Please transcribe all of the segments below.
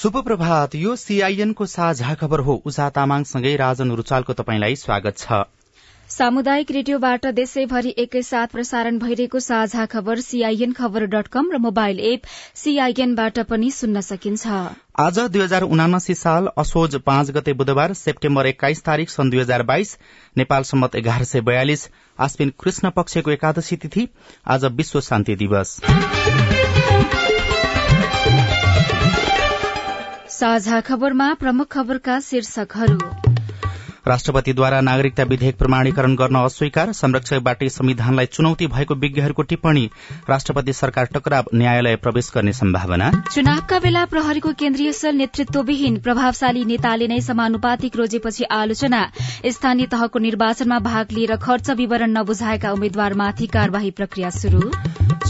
शुभ प्रभात यो सीआईएनको साझा खबर हो। उषा तामाङसँगै राजन रुचालको तपाईँलाई स्वागत छ। सामुदायिक रेडियोबाट देशैभरि एकैसाथ प्रसारण भइरहेको साझा खबर सीआईएन खबर डट कम र मोबाइल एप सीआईएनबाट पनि सुन्न सकिन्छ। आज दुई हजार उनासी साल असोज पाँच गते बुधबार सेप्टेम्बर एक्काइस तारीक सन् दुई हजार बाइस नेपाल सम्मत एघार सय बयालिस आश्विन कृष्ण पक्षको एकादशी तिथि आज विश्व शान्ति दिवस। साझा खबरमा प्रमुख खबरका शीर्षकहरू। राष्ट्रपतिद्वारा नागरिकता विधेयक प्रमाणीकरण गर्न अस्वीकार संरक्षकबाट संविधानलाई चुनौती भएको विज्ञहरूको टिप्पणी राष्ट्रपति सरकार टकराव न्यायालय प्रवेश गर्ने सम्भावना। चुनावका बेला प्रहरीको केन्द्रीय सेल नेतृत्वविहीन प्रभावशाली नेताले नै समानुपातिक रोजेपछि आलोचना। स्थानीय तहको निर्वाचनमा भाग लिएर खर्च विवरण नबुझाएका उम्मेद्वारमाथि कार्यवाही प्रक्रिया शुरू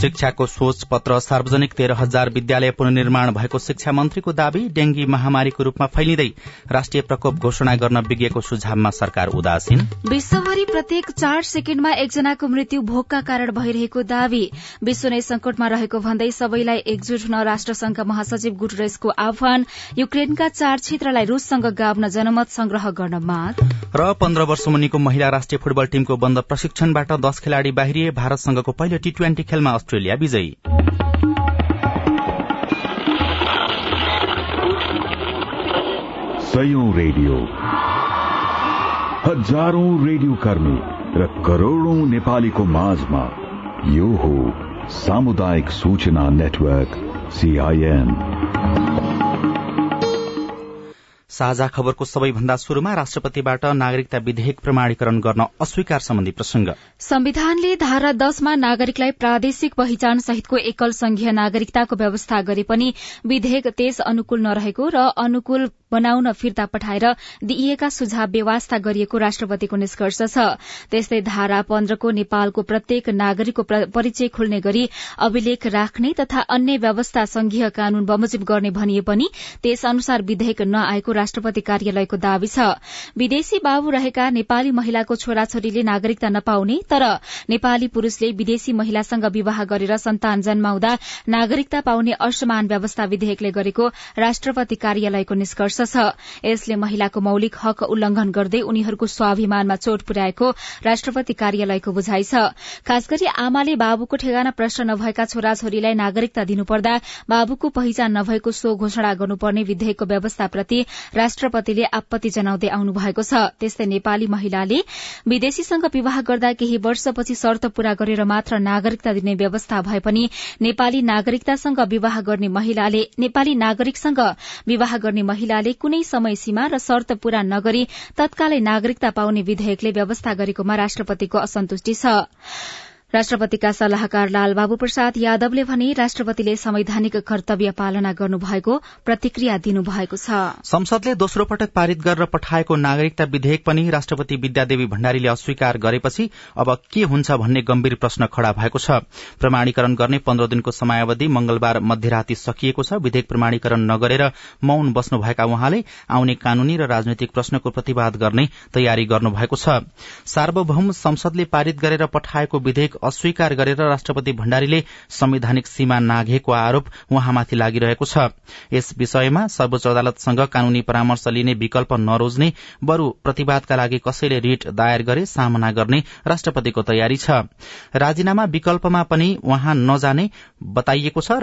शिक्षाको सोच पत्र सार्वजनिक तेह्र हजार विद्यालय पुननिर्माण भएको शिक्षा मन्त्रीको दावी डेंगी महामारीको रूपमा फैलिँदै राष्ट्रिय प्रकोप घोषणा गर्न विज्ञको सुझावमा सरकार उदासीन। विश्वभरि प्रत्येक चार सेकेण्डमा एकजनाको मृत्यु भोकका कारण भइरहेको दावी। विश्व नै संकटमा रहेको भन्दै सबैलाई एकजुट हुन राष्ट्रसंघका महासचिव गुटरेसको आह्वान। युक्रेनका चार क्षेत्रलाई रूससँग गाभ्न जनमत संग्रह गर्न माग। र पन्ध्र वर्ष मुनिको महिला राष्ट्रिय फुटबल टीमको बन्द प्रशिक्षणबाट दश खेलाड़ी बाहिरिए भारतसँगको पहिलो टी ट्वेन्टी खेलमा अस्ट्रेलिया विजयी सयौं रेडियो। हजारौं रेडियो कर्मी र करोड़ौं नेपालीको माझमा यो हो सामुदायिक सूचना नेटवर्क सीआईएन साझा खबरको सबैभन्दा शुरूमा राष्ट्रपतिबाट नागरिकता विधेयक प्रमाणीकरण गर्न अस्वीकार सम्बन्धी प्रसंग। संविधानले धारा दशमा नागरिकलाई प्रादेशिक पहिचान सहितको एकल संघीय नागरिकताको व्यवस्था गरे पनि विधेयक त्यस अनुकूल नरहेको र अनुकूल बनाउन फिर्ता पठाएर दिइएका सुझाव व्यवस्था गरिएको राष्ट्रपतिको निष्कर्ष छ। त्यस्तै धारा पन्ध्रको नेपालको प्रत्येक नागरिकको परिचय खुल्ने गरी अभिलेख राख्ने तथा अन्य व्यवस्था संघीय कानून बमोजिम गर्ने भनिए पनि त्यस अनुसार विधेयक नआएको राष्ट्रपति कार्यालयको दावी छ। विदेशी बाबु रहेका नेपाली महिलाको छोराछोरीले नागरिकता नपाउने तर नेपाली पुरूषले विदेशी महिलासँग विवाह गरेर सन्तान जन्माउँदा नागरिकता पाउने असमान व्यवस्था विधेयकले गरेको राष्ट्रपति कार्यालयको निष्कर्ष छ यसले महिलाको मौलिक हक उल्लंघन गर्दै उनीहरूको स्वाभिमानमा चोट पुर्याएको राष्ट्रपति कार्यालयको बुझाइ छ। खास गरी आमाले बाबुको ठेगाना प्रश्न नभएका छोराछोरीलाई नागरिकता दिनुपर्दा बाबुको पहिचान नभएको सो घोषणा गर्नुपर्ने विधेयकको व्यवस्थाप्रति राष्ट्रपतिले आपत्ति जनाउँदै आउनु भएको छ। त्यस्तै नेपाली महिलाले विदेशीसँग विवाह गर्दा केही वर्षपछि शर्त पूरा गरेर मात्र नागरिकता दिने व्यवस्था भए पनि नेपाली नागरिकतासँग विवाह गर्ने महिलाले नेपाली नागरिकसँग विवाह गर्ने महिलाले कुनै समय सीमा र शर्त पूरा नगरी तत्कालै नागरिकता पाउने विधेयकले व्यवस्था गरेकोमा राष्ट्रपतिको असन्तुष्टि छ। राष्ट्रपतिका सल्लाहकार लालबाबु प्रसाद यादवले भने राष्ट्रपतिले संवैधानिक कर्तव्य पालना गर्नुभएको प्रतिक्रिया दिनुभएको छ। संसदले दोस्रो पटक पारित गरेर पठाएको नागरिकता विधेयक पनि राष्ट्रपति विद्यादेवी भण्डारीले अस्वीकार गरेपछि अब के हुन्छ भन्ने गम्भीर प्रश्न खड़ा भएको छ। प्रमाणीकरण गर्ने पन्ध्र दिनको समयावधि मंगलबार मध्यराती सकिएको छ। विधेयक प्रमाणीकरण नगरेर मौन बस्नुभएका उहाँले आउने कानूनी र राजनैतिक प्रश्नको प्रतिवाद गर्ने तयारी गर्नुभएको छ। सार्वभौम संसदले पारित गरेर पठाएको विधेयक अस्वीकार गरेर राष्ट्रपति भण्डारीले संवैधानिक सीमा नाघेको आरोप उहाँमाथि लागिरहेको छ। यस विषयमा सर्वोच्च अदालतसँग कानूनी परामर्श लिने विकल्प नरोज्ने बरू प्रतिवादका लागि कसैले रिट दायर गरे सामना गर्ने राष्ट्रपतिको तयारी छ। राजीनामा विकल्पमा पनि उहाँ नजाने बताइएको छ।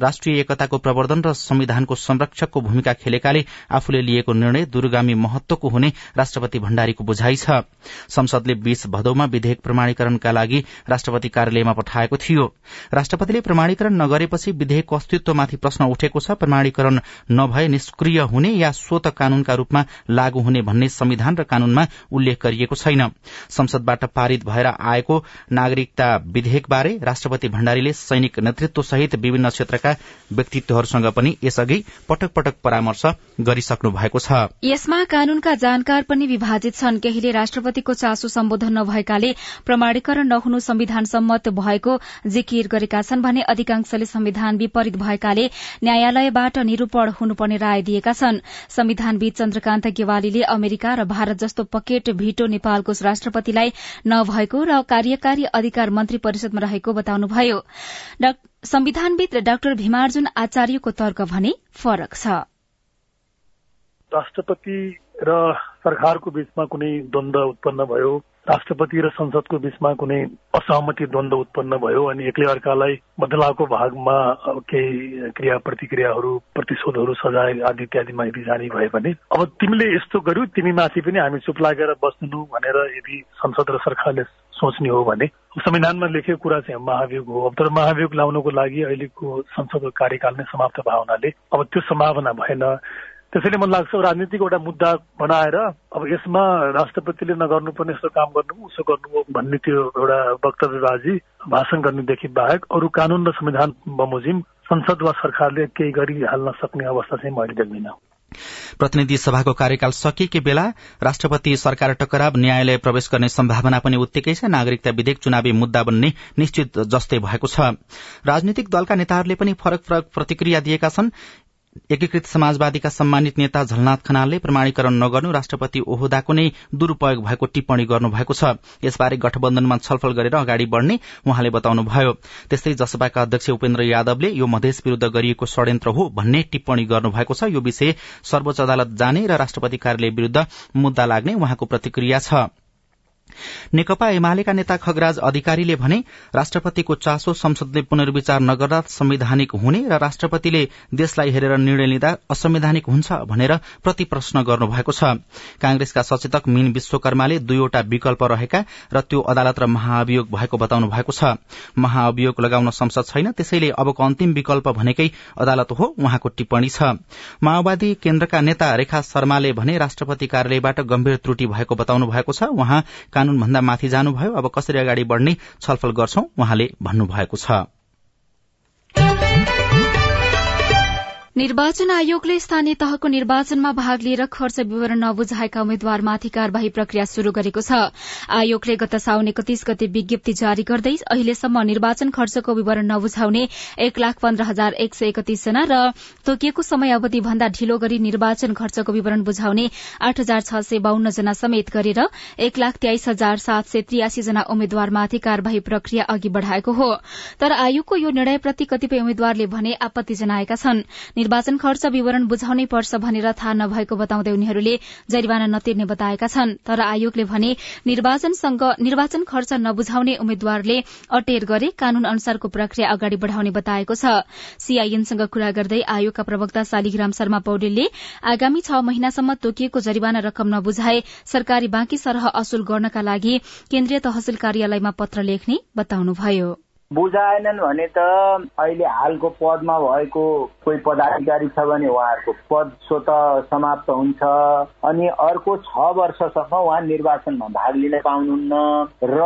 राष्ट्रिय एकताको प्रवर्धन र संविधानको संरक्षकको भूमिका खेलेकाले आफूले लिएको निर्णय दूरगामी महत्वको हुने राष्ट्रपति भण्डारीको बुझाइ छ। संसदले बीस भदौमा विधेयक प्रमाणीकरणका लागि राष्ट्रपति कार्यालयमा पठाएको थियो। राष्ट्रपतिले प्रमाणीकरण नगरेपछि विधेयकको अस्तित्वमाथि प्रश्न उठेको छ। प्रमाणीकरण नभए निष्क्रिय हुने या स्वत कानूनका रूपमा लागू हुने भन्ने संविधान र कानूनमा उल्लेख गरिएको छैन। संसदबाट पारित भएर आएको नागरिकता विधेयकबारे राष्ट्रपति भण्डारीले सैनिक नेतृत्व सहित विभिन्न क्षेत्रका व्यक्तित्वहरूसँग पनि यसअघि पटक पटक परामर्श गरिसक्नु भएको छ। यसमा कानूनका जानकार पनि विभाजित छन्। केहीले राष्ट्रपतिको चासो सम्बोधन नभएकाले प्रमाणीकरण नहुनु संविधान सम्मत भएको जिकिर गरेका छन् भने अधिकांशले संविधान विपरीत भएकाले न्यायालयबाट निरूपण हुनुपर्ने राय दिएका छन्। संविधानविद चन्द्रकान्त गेवालीले अमेरिका र भारत जस्तो पकेट भिटो नेपालको राष्ट्रपतिलाई नभएको र कार्यकारी अधिकार मन्त्री परिषदमा रहेको बताउनुभयो। संविधानविद डाक्टर भीमार्जुन आचार्यको तर्क भने फरक छ। राष्ट्रपति र सरकारको बीचमा कुनै द्वन्द उत्पन्न भयो। राष्ट्रपति र संसदको बीचमा कुनै असहमति द्वन्द उत्पन्न भयो अनि एक्लै अर्कालाई बदलावको भागमा केही क्रिया प्रतिक्रियाहरू प्रतिशोधहरू सजाय आदि इत्यादिमा यदि जाने भए भने अब तिमीले यस्तो गर्यौ तिमी माथि पनि हामी चुप लागेर बस्दैनौ भनेर यदि संसद र सरकारले सोच्ने हो भने संविधानमा लेखेको कुरा चाहिँ महाभियोग हो। अब तर महाभियोग लाउनको लागि अहिलेको संसदको कार्यकाल नै समाप्त भयो हुनाले अब त्यो सम्भावना भएन। त्यसैले मलाई लाग्छ राजनीतिको एउटा मुद्दा बनाएर अब यसमा राष्ट्रपतिले नगर्नुपर्ने यस्तो काम गर्नु उसो गर्नु भन्ने त्यो एउटा वक्तव्यबाजी भाषण गर्नेदेखि बाहेक अरू कानून र संविधान बमोजिम संसद वा सरकारले केही गरिहाल्न सक्ने अवस्था चाहिँ मैले देख्दिनँ। प्रतिनिधि सभाको कार्यकाल सकिएकै बेला राष्ट्रपति सरकार टकराव न्यायालय प्रवेश गर्ने सम्भावना पनि उत्तिकै छ नागरिकता विधेयक चुनावी मुद्दा बन्ने निश्चित जस्तै भएको छ। राजनीतिक दलका नेताहरूले पनि फरक फरक प्रतिक्रिया दिएका छन्। एकीकृत समाजवादीका सम्मानित नेता झलनाथ खनालले प्रमाणीकरण नगर्नु राष्ट्रपति ओहदाको नै दुरूपयोग भएको टिप्पणी गर्नुभएको छ। यसबारे गठबन्धनमा छलफल गरेर अगाडि बढ़ने उहाँले बताउनुभयो। त्यस्तै जसपाका अध्यक्ष उपेन्द्र यादवले यो मधेस विरूद्ध गरिएको षड्यन्त्र हो भन्ने टिप्पणी गर्नुभएको छ। यो विषय सर्वोच्च अदालत जाने र राष्ट्रपति कार्यालय विरूद्ध मुद्दा लाग्ने उहाँको प्रतिक्रिया छ। नेकपा एमालेका नेता खगराज अधिकारीले भने राष्ट्रपतिको चासो संसदले पुनर्विचार नगर्दा संवैधानिक हुने र राष्ट्रपतिले देशलाई हेरेर निर्णय लिँदा असंवैधानिक हुन्छ भनेर प्रति प्रश्न गर्नुभएको छ। कांग्रेसका सचेतक मीन विश्वकर्माले दुईवटा विकल्प रहेका र त्यो अदालत र महाअभियोग भएको बताउनु भएको छ। महाअभियोग लगाउन संसद छैन त्यसैले अबको अन्तिम विकल्प भनेकै अदालत हो उहाँको टिप्पणी छ। माओवादी केन्द्रका नेता रेखा शर्माले भने राष्ट्रपति कार्यालयबाट गम्भीर त्रुटि भएको बताउनु भएको छ। उहाँ कानून भन्दा माथि जानुभयो। अब कसरी अगाडि बढ़ने छलफल गर्छौं? उहाँले भन्नुभएको छ। निर्वाचन आयोगले स्थानीय तहको निर्वाचनमा भाग लिएर खर्च विवरण नबुझाएका उम्मेद्वारमाथि कार्यवाही प्रक्रिया शुरू गरेको छ। आयोगले गत साउन एकतीस गते विज्ञप्ति जारी गर्दै अहिलेसम्म निर्वाचन खर्चको विवरण नबुझाउने एक लाख पन्ध्र हजार एक सय एकतीस जना र तोकिएको समय अवधि भन्दा ढिलो गरी निर्वाचन खर्चको विवरण बुझाउने आठ हजार छ सय बाहन्न जना समेत गरेर एक लाख तेइस हजार सात सय त्रियासी जना उम्मेद्वारमाथि कार्यवाही प्रक्रिया अघि बढ़ाएको हो। तर आयोगको यो निर्णयप्रति कतिपय उम्मेद्वारले भने आपत्ति जनाएका छन्। निर्वाचन खर्च विवरण बुझाउनै पर्छ भनेर थाहा नभएको बताउँदै उनीहरूले जरिवाना नतिर्ने बताएका छन्। तर आयोगले भने निर्वाचन खर्च नबुझाउने उम्मेद्वारले अटेर गरे कानून अनुसारको प्रक्रिया अगाडि बढ़ाउने बताएको छ। सीआईएनसँग कुरा गर्दै आयोगका प्रवक्ता शालिग्राम शर्मा पौडेलले आगामी छ महिनासम्म तोकिएको जरिवाना रकम नबुझाए सरकारी बाँकी सरह असुल गर्नका लागि केन्द्रीय तहसील कार्यालयमा पत्र लेख्ने बताउनुभयो। बुझाएनन् भने त अहिले हालको पदमा भएको कोही पदाधिकारी छ भने उहाँहरूको पद स्वत समाप्त हुन्छ। अनि अर्को छ वर्षसम्म उहाँ निर्वाचनमा भाग लिन पाउनुहुन्न। र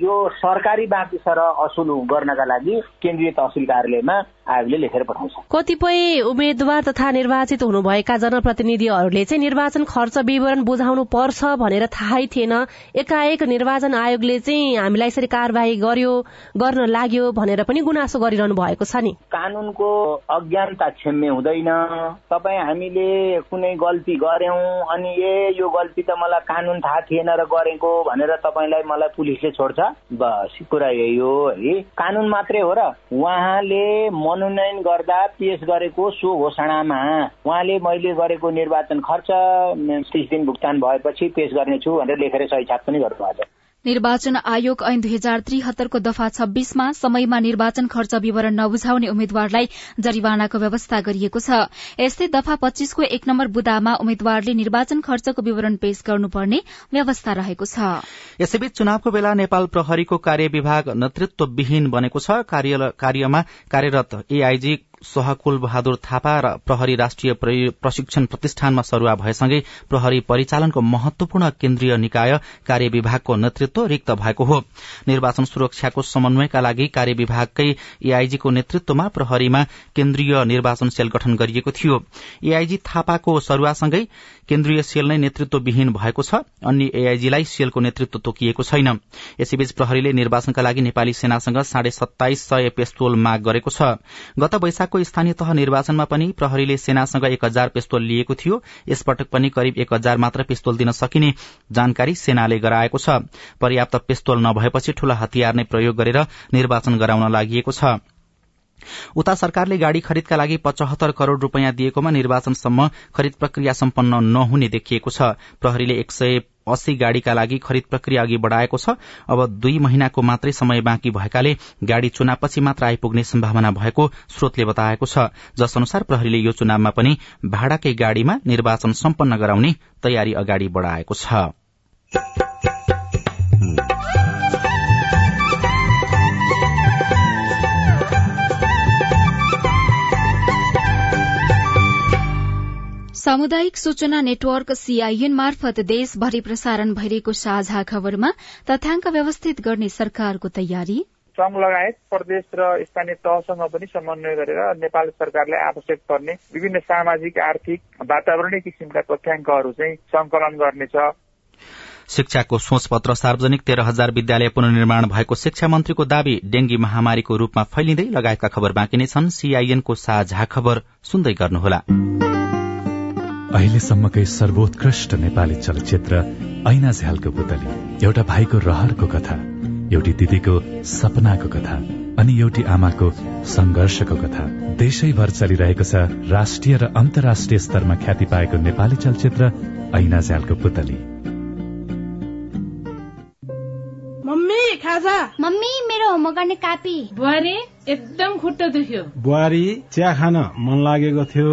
यो सरकारी बाँकी सरह असुल गर्नका लागि केन्द्रीय तहसिल कार्यालयमा आयोगले लेखेर पठाउँछ। कतिपय उम्मेद्वार तथा निर्वाचित हुनुभएका जनप्रतिनिधिहरूले चाहिँ निर्वाचन खर्च विवरण बुझाउनु पर्छ भनेर थाहै थिएन। एकाएक निर्वाचन आयोगले चाहिँ हामीलाई यसरी कार्यवाही गर्यो गर्न लाग्यो भनेर पनि गुनासो गरिरहनु भएको छ नि। कानूनको अज्ञानता क्षम्य हुँदैन। तपाईँ हामीले कुनै गल्ती गर्यौं अनि ए यो गल्ती त मलाई कानून थाहा थिएन र गरेको भनेर तपाईँलाई मलाई पुलिसले छोड्छ। बस कुरा यही हो है। कानून मात्रै हो र उहाँले मनोनयन गर्दा पेश गरेको सो घोषणामा उहाँले मैले गरेको निर्वाचन खर्च तिस दिन भुक्तान भएपछि पेश गर्नेछु भनेर लेखेर सही छाप पनि गर्नुभएको छ। निर्वाचन आयोग ऐन दुई हजार त्रिहत्तरको दफा छब्बीसमा समयमा निर्वाचन खर्च विवरण नबुझाउने उम्मेद्वारलाई जरिवानाको व्यवस्था गरिएको छ। यस्तै दफा पच्चीसको एक नम्बर बुदामा उम्मेद्वारले निर्वाचन खर्चको विवरण पेश गर्नुपर्ने व्यवस्था रहेको छ। यसैबीच चुनावको बेला नेपाल प्रहरीको कार्य विभाग नेतृत्वविहीन बनेको छ। कार्यमा कार्यरत एआईजी सहकुल बहादुर थापा र प्रहरी राष्ट्रिय प्रशिक्षण प्रतिष्ठानमा सरूवा भएसँगै प्रहरी परिचालनको महत्वपूर्ण केन्द्रीय निकाय कार्य विभागको नेतृत्व रिक्त भएको हो। निर्वाचन सुरक्षाको समन्वयका लागि कार्य विभागकै एआईजीको नेतृत्वमा प्रहरीमा केन्द्रीय निर्वाचन सेल गठन गरिएको थियो। एआईजी थापाको सरूवासँगै केन्द्रीय सेल नै नेतृत्वविहीन भएको छ अन्य एआईजीलाई सेलको नेतृत्व तोकिएको छैन। यसैबीच प्रहरीले निर्वाचनका लागि नेपाली सेनासँग साढे सत्ताइस सय पेस्तोल माग गरेको छ। गत वैशाखको स्थानीय तह निर्वाचनमा पनि प्रहरीले सेनासँग एक हजार पेस्तोल लिएको थियो। यसपटक पनि करिब एक हजार मात्र पेस्तोल दिन सकिने जानकारी सेनाले गराएको छ। पर्याप्त पेस्तोल नभएपछि ठूला हतियार नै प्रयोग गरेर निर्वाचन गराउन लागि छ। उता सरकारले गाड़ी खरिदका लागि पचहत्तर करोड़ रूपियाँ दिएकोमा निर्वाचनसम्म खरिद प्रक्रिया सम्पन्न नहुने देखिएको छ। प्रहरीले एक सय अस्सी गाड़ीका लागि खरिद प्रक्रिया अघि बढ़ाएको छ। अब दुई महिनाको मात्रै समय बाँकी भएकाले गाड़ी चुनावपछि मात्र आइपुग्ने सम्भावना भएको स्रोतले बताएको छ। जस अनुसार प्रहरीले यो चुनावमा पनि भाड़ाकै गाड़ीमा निर्वाचन सम्पन्न गराउने तयारी अगाडि बढ़ाएको छ। सामुदायिक सूचना नेटवर्क सीआईएन मार्फत देशभरि प्रसारण भइरहेको साझा खबरमा तथ्याङ्क व्यवस्थित गर्ने सरकारको तयारी। संघ लगायत प्रदेश र स्थानीय तहसँग पनि समन्वय गरेर नेपाल सरकारलाई आवश्यक पर्ने विभिन्न सामाजिक आर्थिक वातावरणीय किसिमका तथ्याङ्कहरू चाहिँ संकलन गर्नेछ। शिक्षाको सोचपत्र सार्वजनिक तेह्र हजार विद्यालय पुननिर्माण भएको शिक्षा मन्त्रीको दावी डेंगी महामारीको रूपमा फैलिँदै लगायतका खबर बाँकी नै छन्। सीआईएनको साझा खबर सुन्दै गर्नुहोला। अहिलेसम्मकै सर्वोत्कृष्ट नेपाली चलचित्र ऐना झ्यालको पुतली एउटा भाइको रहरको कथा एउटी दिदीको सपनाको कथा अनि एउटी आमाको संघर्षको कथा। देशैभर चलिरहेको छ राष्ट्रिय र अन्तर्राष्ट्रिय स्तरमा ख्याति पाएको नेपाली चलचित्र ऐना झ्यालको पुतली। मम्मी खाजा? मम्मी मेरो होमवर्क गर्ने कापी। बुहारी एकदम खुट्टा दुख्यो। बुहारी चिया खान मन लागेको थियो।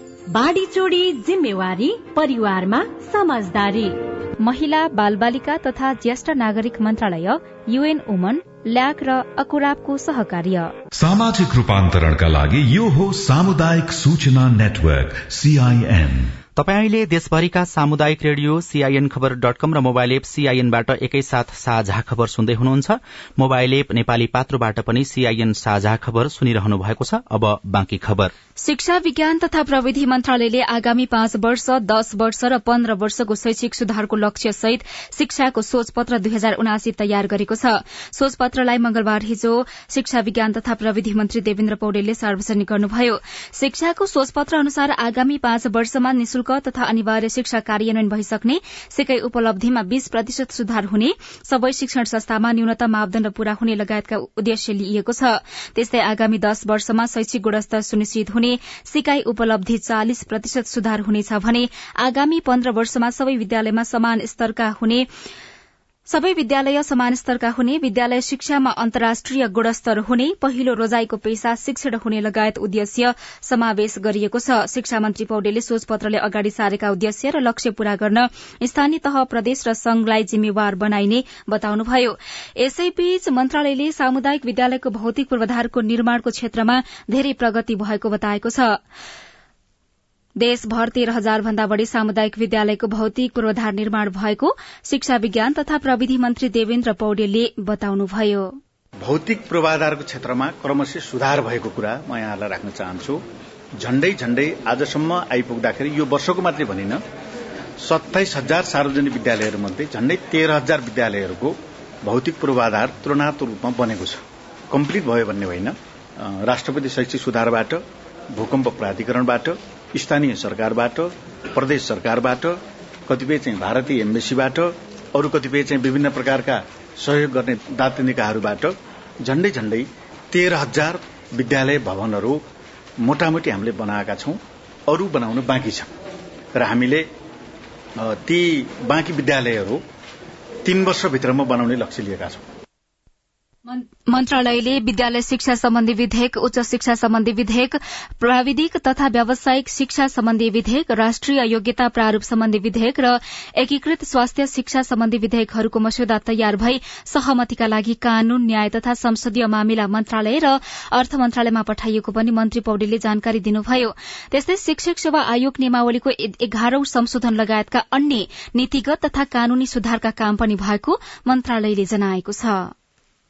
बाढी चोडी जिम्मेवारी परिवारमा समझदारी। महिला बालबालिका तथा ज्येष्ठ नागरिक मन्त्रालय युएन ओमन ल्याक र अकुराबको सहकार्य। सामाजिक रूपान्तरणका लागि यो हो सामुदायिक सूचना नेटवर्क सीआईएन तपाईँ देशभरिका सामुदायिक radio CIN Khabar dot com र मोबाइल एप सीआईएनबाट एकैसाथ साझा खबर सुन्दै हुनुहुन्छ। मोबाइल एप नेपाली पात्रोबाट पनि सीआईएन साझा खबर सुनिरहनु भएको छ। अब बाँकी खबर। शिक्षा विज्ञान तथा प्रविधि मन्त्रालयले आगामी पाँच वर्ष दश वर्ष र पन्ध्र वर्षको शैक्षिक सुधारको लक्ष्य सहित शिक्षाको सोचपत्र दुई हजार उनासी तयार गरेको छ। सोचपत्रलाई मंगलबार हिजो शिक्षा विज्ञान तथा प्रविधि मन्त्री देवेन्द्र पौडेलले सार्वजनिक गर्नुभयो। शिक्षाको सोचपत्र अनुसार आगामी पाँच वर्षमा निशुल्क तथा अनिवार्य शिक्षा कार्यान्वयन भइसक्ने सिकै उपलब्धिमा बीस प्रतिशत सुधार हुने सबै शिक्षण संस्थामा न्यूनतम मापदण्ड पूरा हुने लगायतका उद्देश्य लिइएको छ। त्यस्तै आगामी दश वर्षमा शैक्षिक गुणस्तर सुनिश्चित हुने सिकाई उपलब्धि चालिस प्रतिशत सुधार हुनेछ भने आगामी पन्ध्र वर्षमा सबै विद्यालयमा समान स्तरका हुने सबै विद्यालय समान स्तरका हुने विद्यालय शिक्षामा अन्तर्राष्ट्रिय गुणस्तर हुने पहिलो रोजाईको पेसा शिक्षण हुने लगायत उद्देश्य समावेश गरिएको छ। शिक्षा मन्त्री पौडेलले सोचपत्रले अगाडि सारेका उद्देश्य र लक्ष्य पूरा गर्न स्थानीय तह प्रदेश र संघलाई जिम्मेवार बनाइने बताउनुभयो। यसैबीच मन्त्रालयले सामुदायिक विद्यालयको भौतिक पूर्वाधारको निर्माणको क्षेत्रमा धेरै प्रगति भएको बताएको छ। देशभर तेह्र हजार भन्दा बढ़ी सामुदायिक विद्यालयको भौतिक पूर्वाधार निर्माण भएको शिक्षा विज्ञान तथा प्रविधि मन्त्री देवेन्द्र पौडेलले बताउनुभयो। भौतिक पूर्वाधारको क्षेत्रमा क्रमशः सुधार भएको कुरा म यहाँलाई राख्न चाहन्छु। झण्डै झण्डै आजसम्म आइपुग्दाखेरि यो वर्षको मात्रै भनिन सत्ताइस हजार सार्वजनिक विद्यालयहरूमध्ये झण्डै तेह्र हजार विद्यालयहरूको भौतिक पूर्वाधार तुलनात्मक रूपमा बनेको छ। कम्प्लिट भयो भन्ने होइन। राष्ट्रपति शैक्षिक सुधारबाट भूकम्प प्राधिकरणबाट स्थानीय सरकारबाट प्रदेश सरकारबाट कतिपय चाहिँ भारतीय एम्बेसीबाट अरू कतिपय चाहिँ विभिन्न प्रकारका सहयोग गर्ने दात निकायहरूबाट झण्डै झण्डै तेह्र हजार विद्यालय भवनहरू मोटामोटी हामीले बनाएका छौं अरू बनाउन बाँकी छ। र हामीले ती बाँकी विद्यालयहरू तीन वर्षभित्रमा बनाउने लक्ष्य लिएका छौं। मन्त्रालयले विद्यालय शिक्षा सम्बन्धी विधेयक उच्च शिक्षा सम्बन्धी विधेयक प्राविधिक तथा व्यावसायिक शिक्षा सम्बन्धी विधेयक राष्ट्रिय योग्यता प्रारूप सम्बन्धी विधेयक र एकीकृत स्वास्थ्य शिक्षा सम्बन्धी विधेयकहरूको मस्यौदा तयार भई सहमतिका लागि कानून न्याय तथा संसदीय मामिला मन्त्रालय र अर्थ मन्त्रालयमा पठाइएको पनि मन्त्री पौडेलले जानकारी दिनुभयो। त्यस्तै शिक्षक सेवा आयोग नियमावलीको एघारौं संशोधन लगायतका अन्य नीतिगत तथा कानूनी सुधारका काम पनि भएको मन्त्रालयले जनाएको छ।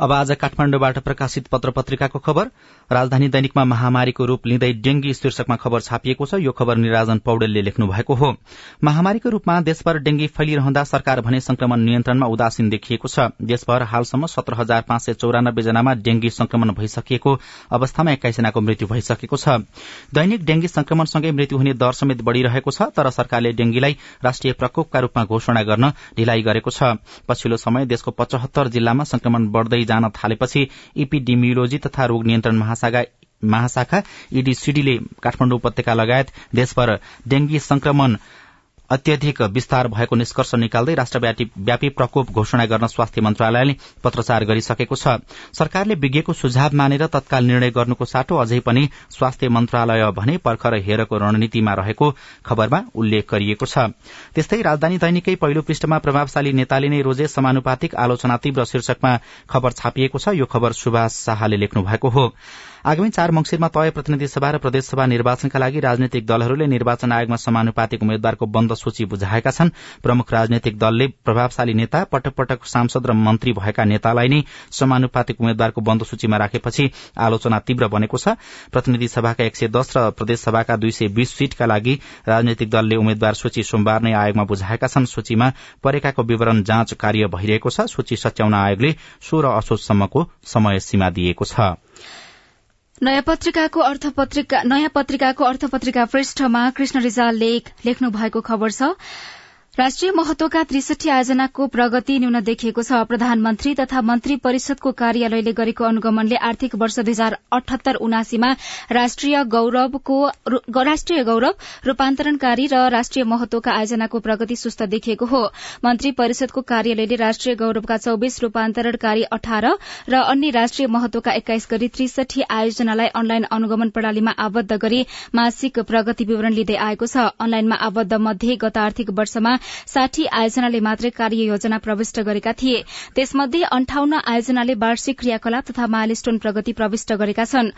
अब आज काठमाण्डुबाट प्रकाशित पत्र पत्रिकाको खबर। राजधानी दैनिकमा महामारीको रूप लिँदै डेंगी शीर्षकमा खबर छापिएको छ। यो खबर निराजन पौडेलले लेख्नु भएको हो। महामारीको रूपमा देशभर डेंगी फैलिरहँदा सरकार भने संक्रमण नियन्त्रणमा उदासीन देखिएको छ। देशभर हालसम्म सत्र हजार पाँच सय चौरानब्बे जनामा डेंगी संक्रमण भइसकिएको अवस्थामा एक्काइसजनाको मृत्यु भइसकेको छ। दैनिक डेंगी संक्रमणसँगै मृत्यु हुने दर समेत बढ़िरहेको छ तर सरकारले डेंगीलाई राष्ट्रिय प्रकोपका रूपमा घोषणा गर्न ढिलाइ गरेको छ। पछिल्लो समय देशको पचहत्तर जिल्लामा संक्रमण बढ़दै जान थालेपछि इपिडिमियोलोजी तथा रोग नियन्त्रण महाशाखा ईडीसीडीले काठमाडौँ उपत्यका लगायत देशभर डेंगी संक्रमण अत्यधिक विस्तार भएको निष्कर्ष निकाल्दै राष्ट्रव्यापी प्रकोप घोषणा गर्न स्वास्थ्य मन्त्रालयले पत्रचार गरिसकेको छ। सरकारले विज्ञको सुझाव मानेर तत्काल निर्णय गर्नुको साटो अझै पनि स्वास्थ्य मन्त्रालय भने पर्खर हेरको रणनीतिमा रहेको खबरमा उल्लेख गरिएको छ। त्यस्तै राजधानी दैनिकै पहिलो पृष्ठमा प्रभावशाली नेताले नै रोजे समानुपातिक आलोचना तीव्र शीर्षकमा खबर छापिएको छ। यो खबर सुभाष शाहले लेख्नु भएको हो। आगामी चार मंगिरमा तय प्रतिनिधि सभा र प्रदेशसभा निर्वाचनका लागि राजनैतिक दलहरूले निर्वाचन आयोगमा समानुपातिक उम्मेद्वारको बन्द सूची बुझाएका छन्। प्रमुख राजनैतिक दलले प्रभावशाली नेता पटक पटक सांसद र मन्त्री भएका नेतालाई नै समानुपातिक उम्मेद्वारको बन्द सूचीमा राखेपछि आलोचना तीव्र बनेको छ। प्रतिनिधि सभाका एक सय दस र प्रदेशसभाका दुई सय बीस सीटका लागि राजनैतिक दलले उम्मेद्वार सूची सोमबार नै आयोगमा बुझाएका छन्। सूचीमा परेकाको विवरण जाँच कार्य भइरहेको छ। सूची सच्याउन आयोगले सोह्र असोजसम्मको समय सीमा दिएको छ। नयाँ पत्रिकाको अर्थपत्रिका नयाँ पत्रिकाको अर्थपत्रिका पृष्ठमा कृष्ण रिजाल लेख लेख्नु भएको खबर छ। राष्ट्रिय महत्वका त्रिसठी आयोजनाको प्रगति न्यून देखिएको छ। प्रधानमन्त्री तथा मन्त्री परिषदको कार्यालयले गरेको अनुगमनले आर्थिक वर्ष दुई हजार अठहत्तर उनासीमा राष्ट्रिय गौरवको राष्ट्रिय गौरव रूपान्तरणकारी र राष्ट्रिय महत्वका आयोजनाको प्रगति सुस्त देखिएको हो। मन्त्री परिषदको कार्यालयले राष्ट्रिय गौरवका चौविस रूपान्तरणकारी अठार र अन्य राष्ट्रिय महत्वका एक्काइस गरी त्रिसठी आयोजनालाई अनलाइन अनुगमन प्रणालीमा आबद्ध गरी मासिक प्रगति विवरण लिँदै आएको छ। अनलाइनमा आबद्ध मध्ये गत आर्थिक वर्षमा साठी आयोजनाले मात्रै कार्य योजना प्रविष्ट गरेका थिए। त्यसमध्ये अन्ठाउन्न आयोजनाले वार्षिक क्रियाकलाप तथा माइलस्टोन प्रगति प्रविष्ट गरेका छन्।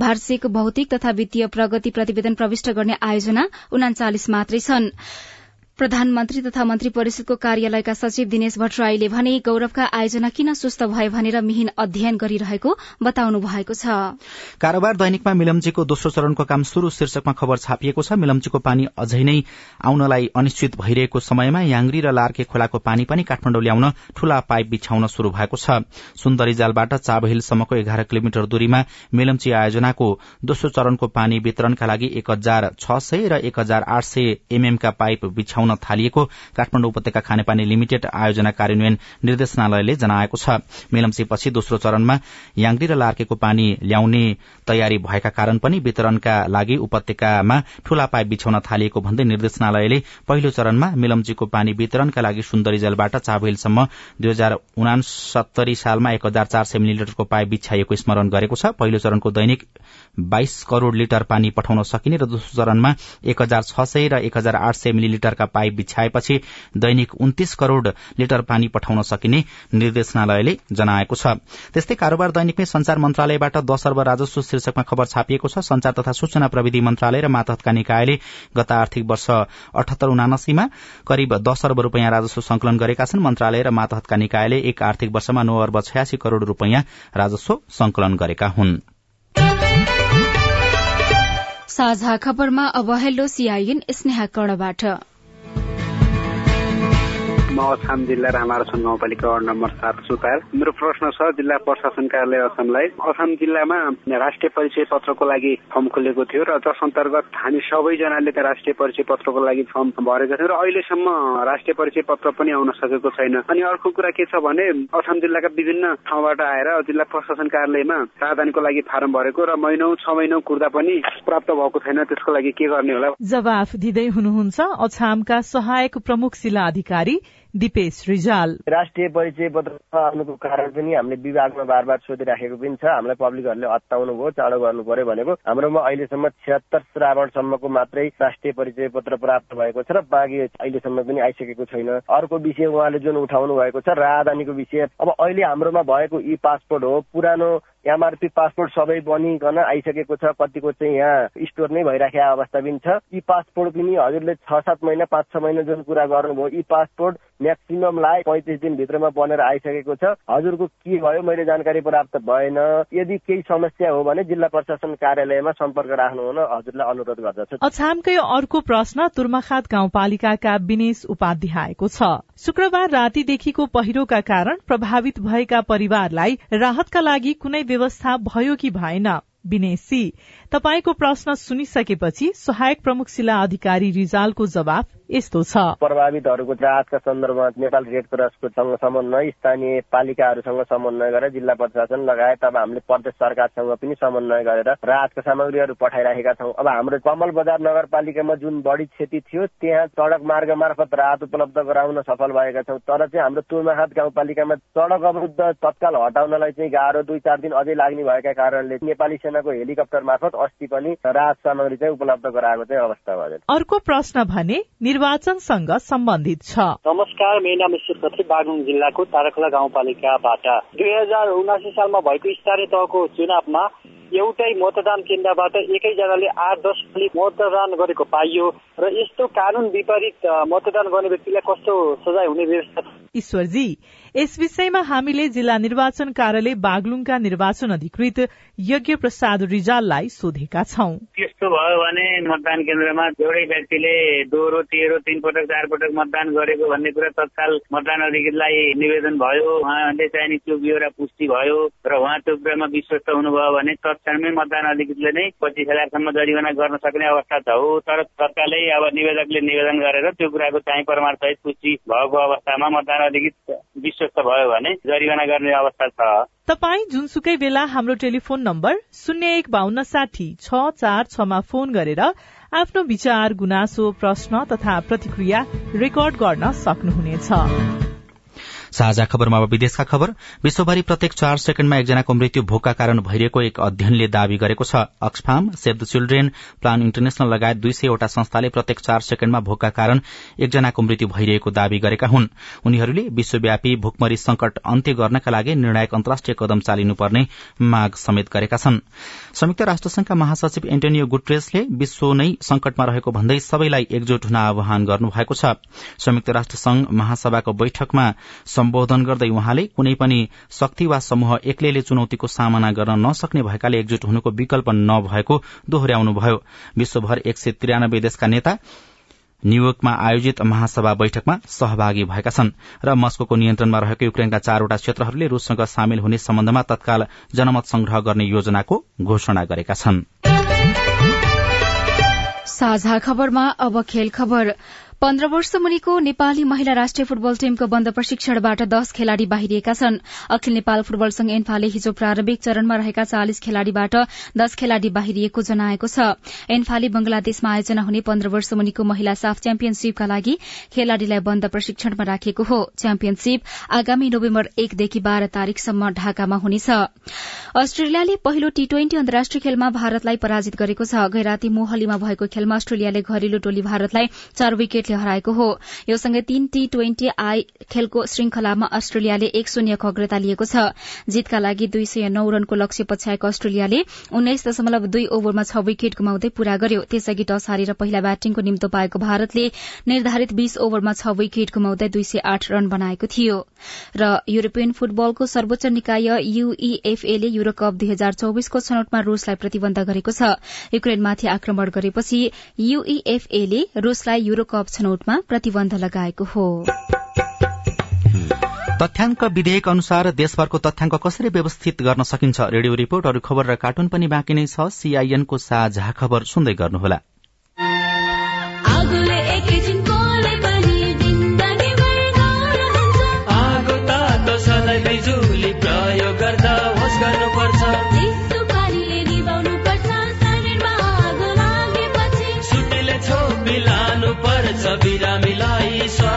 वार्षिक भौतिक तथा वित्तीय प्रगति प्रतिवेदन प्रविष्ट गर्ने आयोजना उनाचालिस मात्रै छन्। प्रधानमन्त्री तथा मन्त्री परिषदको कार्यालयका सचिव दिनेश भट्टराईले भने गौरवका आयोजना किन सुस्त भए भनेर मिहिन अध्ययन गरिरहेको बताउनु भएको छ। कारोबार दैनिकमा मिलम्चीको दोस्रो चरणको काम शुरू शीर्षकमा खबर छापिएको छ। मिलम्चीको पानी अझै नै आउनलाई अनिश्चित भइरहेको समयमा याङ्री र लार्के खोलाको पानी पनि काठमाडौँ ल्याउन ठूला पाइप बिछाउन शुरू भएको छ। सुन्दरी जालबाट चाबहिलसम्मको एघार किलोमिटर दूरीमा मिलम्ची आयोजनाको दोस्रो चरणको पानी वितरणका लागि एक हजार छ सय र एक हजार आठ सय एमएमका पाइप बिछाउन उठाउन थालिएको काठमाडौँ उपत्यका खानेपानी लिमिटेड आयोजना कार्यान्वयन निर्देशनालयले जनाएको छ। मेलम्चीपछि दोस्रो चरणमा याङ्री र लार्केको पानी ल्याउने तयारी भएका कारण पनि वितरणका लागि उपत्यकामा ठूला पाइप बिछाउन थालिएको भन्दै निर्देशनालयले पहिलो चरणमा मिलम्चीको पानी वितरणका लागि सुन्दरी जलबाट चाबहिलसम्म दुई हजार उनासत्तरी सालमा एक हजार चार सय मिलिलिटरको पाइप बिछाइएको स्मरण गरेको छ। पहिलो चरणको दैनिक बाइस करोड़ लिटर पानी पठाउन सकिने र दोस्रो चरणमा एक हजार छ सय र एक हजार आठ सय मिलिलिटरका पाइप बिछाएपछि दैनिक उन्तिस करोड़ लिटर पानी पठाउन सकिने निर्देशनालयले जनाएको छ। त्यस्तै कारोबार दैनिकमै संचार मन्त्रालयबाट दश अर्ब राजस्व शीर्षकमा खबर छापिएको छ। संचार तथा सूचना प्रविधि मन्त्रालय र मातहतका निकायले गत आर्थिक वर्ष अठहत्तर उनासीमा करिब दश अर्ब रूपियाँ राजस्व संकलन गरेका छन्। मन्त्रालय र मातहतका निकायले एक आर्थिक वर्षमा नौ अर्ब छयासी करोड़ रूपियाँ राजस्व संकलन गरेका हुन्। साझा खबरमा अब हेलो सीआईएन स्नेहा कर्णबाट म अछाम जिल्ला रामारछन गाउँपालिका वार्ड नम्बर सात सुतार मेरो प्रश्न छ जिल्ला प्रशासन कार्यालय असमलाई असम जिल्लामा राष्ट्रिय परिचय पत्रको लागि फर्म खोलेको थियो र जस अन्तर्गत हामी सबैजनाले त राष्ट्रिय परिचय पत्रको लागि फर्म भरेको थियौँ र अहिलेसम्म राष्ट्रिय परिचय पत्र पनि आउन सकेको छैन। अनि अर्को कुरा के छ भने असम जिल्लाका विभिन्न ठाउँबाट आएर जिल्ला प्रशासन कार्यालयमा राजधानीको लागि फारम भरेको र महिनौ छ महिनौ कुर्दा पनि प्राप्त भएको छैन। त्यसको लागि के गर्ने होला? जवाफ दिँदै हुनुहुन्छ अछामका सहायक प्रमुख जिल्ला अधिकारी दिपेश रिजाल। राष्ट्रिय परिचय पत्र आउनुको कारण पनि हामीले विभागमा बार बार सोधिराखेको पनि छ। हामीलाई पब्लिकहरूले अत्ताउनु भयो चाँडो गर्नु पर्यो भनेको। हाम्रोमा अहिलेसम्म छिहत्तर श्रावणसम्मको मात्रै राष्ट्रिय परिचय पत्र प्राप्त भएको छ र बाँकी अहिलेसम्म पनि आइसकेको छैन। अर्को विषय उहाँले जुन उठाउनु भएको छ राजधानीको विषय। अब अहिले हाम्रोमा भएको ई पासपोर्ट हो पुरानो एमआरपी पासपोर्ट सबै बनिकन आइसकेको छ कतिको चाहिँ यहाँ स्टोर नै भइराखेको अवस्था पनि छ। ई पासपोर्ट पनि हजुरले छ सात महिना पाँच छ महिना जुन कुरा गर्नुभयो ई पासपोर्ट म्याक्सिमम लाइ पैँतिस दिनभित्रमा बनेर आइसकेको छ। हजुरको के भयो मैले जानकारी प्राप्त भएन। यदि केही समस्या हो भने जिल्ला प्रशासन कार्यालयमा सम्पर्क राख्नु हुन हजुरलाई अनुरोध गर्दछु। अछामकै अर्को प्रश्न तुर्माखात गाउँपालिकाका विनेश उपाध्यायको छ। शुक्रबार रातिदेखिको पहिरोका कारण प्रभावित भएका परिवारलाई राहतका लागि कुनै व्यवस्था भयो कि भएन? विनेशी तपाईँको प्रश्न सुनिसकेपछि सहायक प्रमुख जिल्ला अधिकारी रिजालको जवाफ यस्तो छ। प्रभावितहरूको राहतका सन्दर्भमा नेपाल रेड क्रसको सँग समन्वय स्थानीय पालिकाहरूसँग समन्वय गरेर जिल्ला प्रशासन लगायत अब हामीले प्रदेश सरकारसँग पनि समन्वय गरेर राहतका सामग्रीहरू पठाइराखेका छौँ। अब हाम्रो कमल बजार नगरपालिकामा जुन बढी क्षति थियो त्यहाँ सड़क मार्ग मार्फत राहत उपलब्ध गराउन सफल भएका छौँ। तर चाहिँ हाम्रो तुर्माहात गाउँपालिकामा सड़क अवरुद्ध तत्काल हटाउनलाई चाहिँ गाह्रो दुई चार दिन अझै लाग्ने भएका कारणले नेपाली सेनाको हेलिकप्टर मार्फत अस्ति पनि राहत सामग्री चाहिँ उपलब्ध गराएको चाहिँ अवस्था भयो अर्को प्रश्न भने निर्वाचनसँग सम्बन्धित छ। नमस्कार मेरो नाम ईश्वर बागलुङ जिल्लाको तारखोला गाउँपालिकाबाट। दुई हजार उनासी सालमा भएको स्थानीय तहको चुनावमा एउटै मतदान केन्द्रबाट एकैजनाले आठ दस मतदान गरेको पाइयो र यस्तो कानून विपरीत मतदान गर्ने व्यक्तिलाई कस्तो सजाय हुने व्यवस्था ईश्वरजी यस विषयमा हामीले जिल्ला निर्वाचन कार्यालय बागलुङका निर्वाचन अधिकृत यज्ञ प्रसाद रिजाललाई सोधेका छौं। त्यस्तो भयो भने मतदान केन्द्रमा एउटै व्यक्तिले दोहोरो तेह्रो तीन पटक चार पटक मतदान गरेको भन्ने कुरा तत्काल मतदान अधिकृतलाई निवेदन भयो। उहाँले चाहिने त्यो ब्यौरा पुष्टि भयो र उहाँ त्यो कुरामा विश्वस्त हुनुभयो भने तत्क्षणमै मतदान अधिकृतले नै पच्चिस हजारसम्म जरिवाना गर्न सक्ने अवस्था छ हो। तर तत्कालै अब निवेदकले निवेदन गरेर त्यो कुराको चाहिँ प्रमाण सहित पुष्टि भएको अवस्थामा मतदान अधिकृत विश्वस्त भयो भने जरिवाना गर्ने अवस्था छ। तपाई जुनसुकै बेला हाम्रो टेलिफोन नम्बर शून्य एक बान्न साठी छ चार छमा फोन गरेर आफ्नो विचार गुनासो प्रश्न तथा प्रतिक्रिया रेकर्ड गर्न सक्नुहुनेछ। साझा खबरमा अब विदेशका खबर। विश्वभरि प्रत्येक चार सेकेण्डमा एकजनाको मृत्यु भोकका कारण भइरहेको एक अध्ययनले दावी गरेको छ। Oxfam save the children plan international लगायत दुई सयवटा संस्थाले प्रत्येक चार सेकेण्डमा भोकका कारण एकजनाको मृत्यु भइरहेको दावी गरेका हुन्। उनीहरूले विश्वव्यापी भोकमरी संकट अन्त्य गर्नका लागि निर्णायक अन्तर्राष्ट्रिय कदम चालिनुपर्ने माग समेत गरेका छन्। संयुक्त राष्ट्रसंघका महासचिव एन्टोनियो गुट्रेसले विश्व नै संकटमा रहेको भन्दै सबैलाई एकजुट हुन आह्वान गर्नुभएको छ। संयुक्त राष्ट्र संघ महासभाको बैठकमा सम्बोधन गर्दै उहाँले कुनै पनि शक्ति वा समूह एक्लैले चुनौतीको सामना गर्न नसक्ने भएकाले एकजुट हुनुको विकल्प नभएको दोहोर्याउनुभयो विश्वभर एक सय त्रियानब्बे देशका नेता न्यूयोर्कमा आयोजित महासभा बैठकमा सहभागी भएका छन् र मस्को नियन्त्रणमा रहेको युक्रेनका चारवटा क्षेत्रहरूले रूससँग सामेल हुने सम्बन्धमा तत्काल जनमत संग्रह गर्ने योजनाको घोषणा गरेका छन्। पन्ध्र वर्ष मुनिको नेपाली महिला राष्ट्रिय फुटबल टीमको बन्द प्रशिक्षणबाट दश खेलाड़ी बाहिरिएका छन्। अखिल नेपाल फुटबल संघ एन्फाले हिजो प्रारम्भिक चरणमा रहेका चालिस खेलाड़ीबाट दश खेलाड़ी बाहिरिएको जनाएको छ। एन्फाले बंगलादेशमा आयोजना हुने पन्ध्र वर्ष मुनिको महिला साफ च्याम्पियनशीपका लागि खेलाड़ीलाई बन्द प्रशिक्षणमा राखेको हो। च्याम्पियनशीप आगामी नोभेम्बर एकदेखि बाह्र तारीकसम्म ढाकामा हुनेछ। अस्ट्रेलियाले पहिलो टी ट्वेन्टी अन्तर्राष्ट्रिय खेलमा भारतलाई पराजित गरेको छ। गैराती मोहलीमा भएको खेलमा अस्ट्रेलियाले घरेलु टोली भारतलाई चार विकेटले हराएको हो। यो सँगै तीन टी ट्वेन्टी आई खेलको श्रृंखलामा अस्ट्रेलियाले एक शून्यको अग्रता लिएको छ। जितका लागि दुई सय नौ रनको लक्ष्य पछ्याएको अस्ट्रेलियाले उन्नाइस दशमलव दुई ओभरमा छ विकेट गुमाउँदै पूरा गर्यो। त्यसअघि टस हारेर पहिला ब्याटिङको निम्तो पाएको भारतले निर्धारित बीस ओभरमा छ विकेट गुमाउँदै दुई सय आठ रन बनाएको थियो। र युरोपियन फुटबलको सर्वोच्च निकाय यूईएफएले युरोकप दुई हजार चौविसको छनौटमा रूसलाई प्रतिबन्ध गरेको छ। युक्रेनमाथि आक्रमण गरेपछि यूईएफएले रूसलाई युरोकप छनौटमा प्रतिबन्ध लगाएको हो। तथ्याङ्क विधेयक अनुसार देशभरको तथ्याङ्क कसरी व्यवस्थित गर्न सकिन्छ? रेडियो रिपोर्ट अरू खबर र कार्टुन पनि बाँकी नै छ। सीआईएनको साझा खबर सुन्दै गर्नुहोला।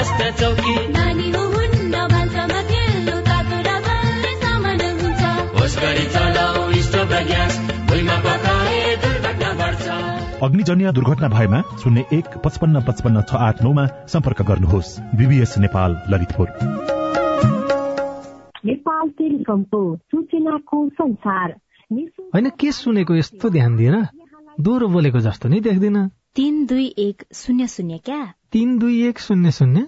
बिरामीलाई स्वास्थ्य चौकी। नानी हुन्न भान्सामा खेल्नु तातो र बल्ने सामान हुन्छ। होस गरी चलाऊ स्टोभ र ग्यास भुइँमा पकाए दुर्घटना बढ्छ। अग्निजन्य दुर्घटना भएमा शून्य एक पचपन्न पचपन्न छ आठ नौमा सम्पर्क गर्नुहोस्। बीबीएस नेपाल ललितपुर। नेपाल टेलिकमको सूचनाको संसार। होइन के सुनेको यस्तो ध्यान दिएर दोहोरो बोलेको जस्तो नि देख्दिन। तीन दुई एक शून्य शून्य क्या? तीन दुई एक शून्य शून्य।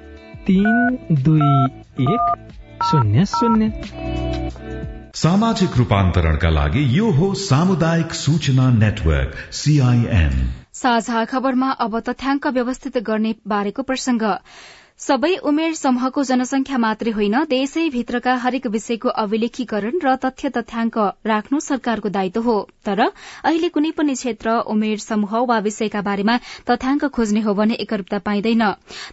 तीन दुई एक शून्य शून्य। सामाजिक रूपान्तरणका लागि यो हो सामुदायिक सूचना नेटवर्क सीआईएन साझा खबरमा अब तथ्याङ्क व्यवस्थित गर्ने बारेको प्रसंग सबै उमेर समूहको जनसंख्या मात्रै होइन देशैभित्रका हरेक विषयको अभिलेखीकरण र तथ्य तथ्याङ्क राख्नु सरकारको दायित्व हो। तर अहिले कुनै पनि क्षेत्र उमेर समूह वा विषयका बारेमा तथ्याङ्क खोज्ने हो भने एकरूपता पाइँदैन।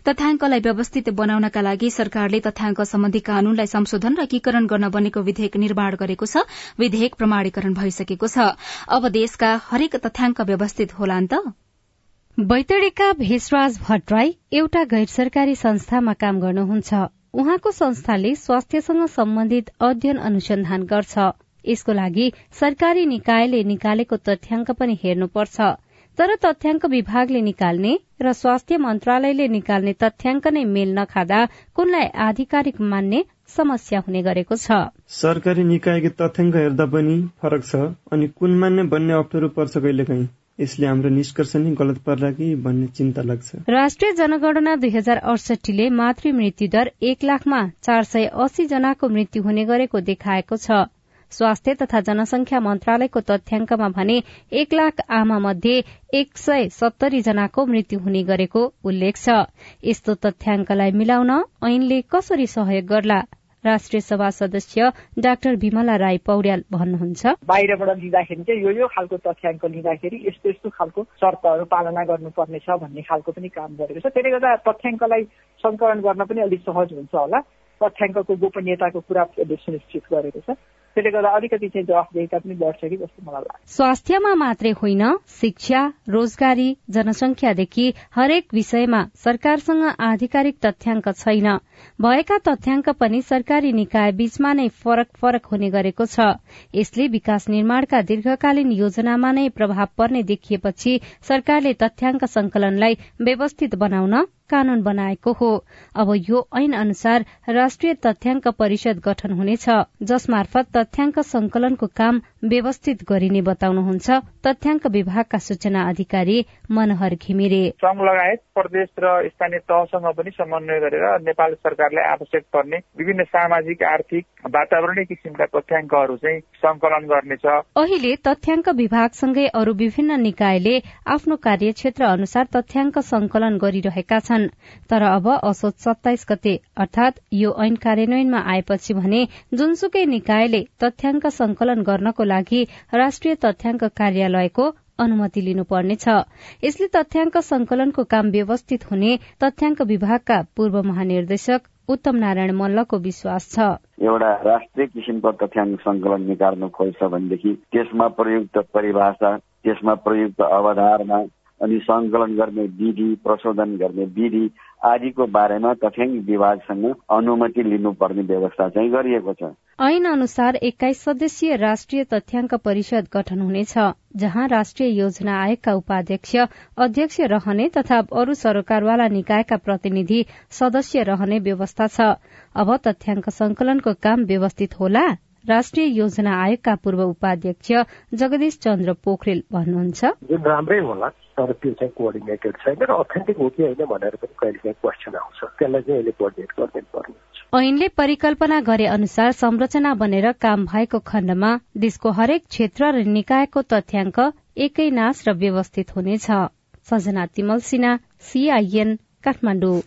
तथ्याङ्कलाई व्यवस्थित बनाउनका लागि सरकारले तथ्याङ्क सम्बन्धी कानूनलाई संशोधन र एकीकरण गर्न बनेको विधेयक निर्माण गरेको छ। विधेयक प्रमाणीकरण भइसकेको छ। अब देशका हरेक तथ्याङ्क व्यवस्थित होलान् त। बैतडीका भेषराज भट्टराई एउटा गैर सरकारी संस्थामा काम गर्नुहुन्छ। उहाँको संस्थाले स्वास्थ्यसँग सम्बन्धित अध्ययन अनुसन्धान गर्छ। यसको लागि सरकारी निकायले निकालेको तथ्याङ्क पनि हेर्नुपर्छ। तर तथ्याङ्क विभागले निकाल्ने र स्वास्थ्य मन्त्रालयले निकाल्ने तथ्याङ्क नै मेल नखाँदा कुनलाई आधिकारिक मान्ने समस्या हुने गरेको छ। सरकारी निकायको तथ्याङ्क हेर्दा पनि फरक छ अनि कुन मान्ने भन्ने अप्ठ्यारो पर्छ कहिलेकाहीँ। यसले हाम्रो निष्कर्ष नै गलत पर्ला कि भन्ने चिन्ता लाग्छ। राष्ट्रिय जनगणना दुई हजार अडसठीले मातृ मृत्यु दर एक लाखमा चार सय अस्सी जनाको मृत्यु हुने गरेको देखाएको छ। स्वास्थ्य तथा जनसंख्या मन्त्रालयको तथ्याङ्कमा भने एक लाख आमा मध्ये एक सय सत्तरी जनाको मृत्यु हुने गरेको उल्लेख छ। यस्तो तथ्याङ्कलाई मिलाउन ऐनले कसरी सहयोग गर्ला? राष्ट्रिय सभा सदस्य डाक्टर विमला राई पौड्याल भन्नुहुन्छ। बाहिरबाट लिँदाखेरि चाहिँ यो यो खालको तथ्याङ्क लिँदाखेरि यस्तो यस्तो खालको शर्तहरू पालना गर्नुपर्नेछ भन्ने खालको पनि काम गरेको छ। त्यसले गर्दा तथ्याङ्कलाई संकलन गर्न पनि अलिक सहज हुन्छ होला। तथ्याङ्कको गोपनीयताको कुरा सुनिश्चित गरेको छ। त्यसले गर्दा अलिकति चाहिँ जवाफदेहिता पनि बढ्छ कि जस्तो मलाई लाग्छ। स्वास्थ्यमा मात्रै होइन शिक्षा रोजगारी जनसंख्यादेखि हरेक विषयमा सरकारसँग आधिकारिक तथ्याङ्क छैन। भएका तथ्याङ्क पनि सरकारी निकाय बीचमा नै फरक फरक हुने गरेको छ। यसले विकास निर्माणका दीर्घकालीन योजनामा नै प्रभाव पर्ने देखिएपछि सरकारले तथ्याङ्क संकलनलाई व्यवस्थित बनाउन कानून बनाएको हो। अब यो ऐन अनुसार राष्ट्रिय तथ्याङ्क परिषद गठन हुनेछ जसमार्फत तथ्याङ्क संकलनको काम व्यवस्थित गरिने बताउनुहुन्छ। तथ्याङ्क विभागका सूचना अधिकारी मनोहर घिमिरे। संघ लगायत प्रदेश र स्थानीय तहसँग पनि समन्वय गरेर नेपाल सरकारलाई आवश्यक पर्ने विभिन्न सामाजिक आर्थिक वातावरणीय किसिमका तथ्याङ्कहरू चाहिँ संकलन गर्नेछ। अहिले तथ्याङ्क विभागसँगै अरू विभिन्न निकायले आफ्नो कार्यक्षेत्र अनुसार तथ्याङ्क संकलन गरिरहेका छन्। तर अब असोज सत्ताइस गते अर्थात यो ऐन कार्यान्वयनमा आएपछि भने जुनसुकै निकायले तथ्याङ्क संकलन गर्नको लागि राष्ट्रिय तथ्याङ्क कार्यालयको अनुमति लिनुपर्नेछ। यसले तथ्याङ्क संकलनको काम व्यवस्थित हुने तथ्याङ्क विभागका पूर्व महानिर्देशक उत्तम नारायण मल्लको विश्वास छ। एउटा राष्ट्रिय किसिमको तथ्याङ्क संकलन निकाल्नु खोज्छ भनेदेखि त्यसमा प्रयुक्त परिभाषा त्यसमा प्रयुक्त अवधारणा अनि संकलन गर्ने विधि प्रशोधन गर्ने विधि आदिको बारेमा तथ्याङ्क विभागसँग अनुमति लिनुपर्ने व्यवस्था चाहिँ गरिएको छ। ऐन अनुसार एक्काइस सदस्यीय राष्ट्रिय तथ्याङ्क परिषद गठन हुनेछ जहाँ राष्ट्रिय योजना आयोगका उपाध्यक्ष अध्यक्ष रहने तथा अरू सरकारवाला निकायका प्रतिनिधि सदस्य रहने व्यवस्था छ। अब तथ्याङ्क संकलनको काम व्यवस्थित होला राष्ट्रिय योजना आयोगका पूर्व उपाध्यक्ष जगदीश चन्द्र पोखरेल भन्नुहुन्छ। जुन राम्रै होला तर त्यो चाहिँ कोअर्डिनेटेड छैन र अथेन्टिक हो कि होइन भनेर पनि कहिले काहीँ क्वेसन आउँछ त्यसलाई चाहिँ अहिले कोअर्डिनेट गरिदिनु पर्ने ऐनले परिकल्पना गरे अनुसार संरचना बनेर काम भएको खण्डमा देशको हरेक क्षेत्र र निकायको तथ्याङ्क एकै नाश र व्यवस्थित हुनेछ। सजना तिमल सिन्हा सीआईएन काठमाडौँ।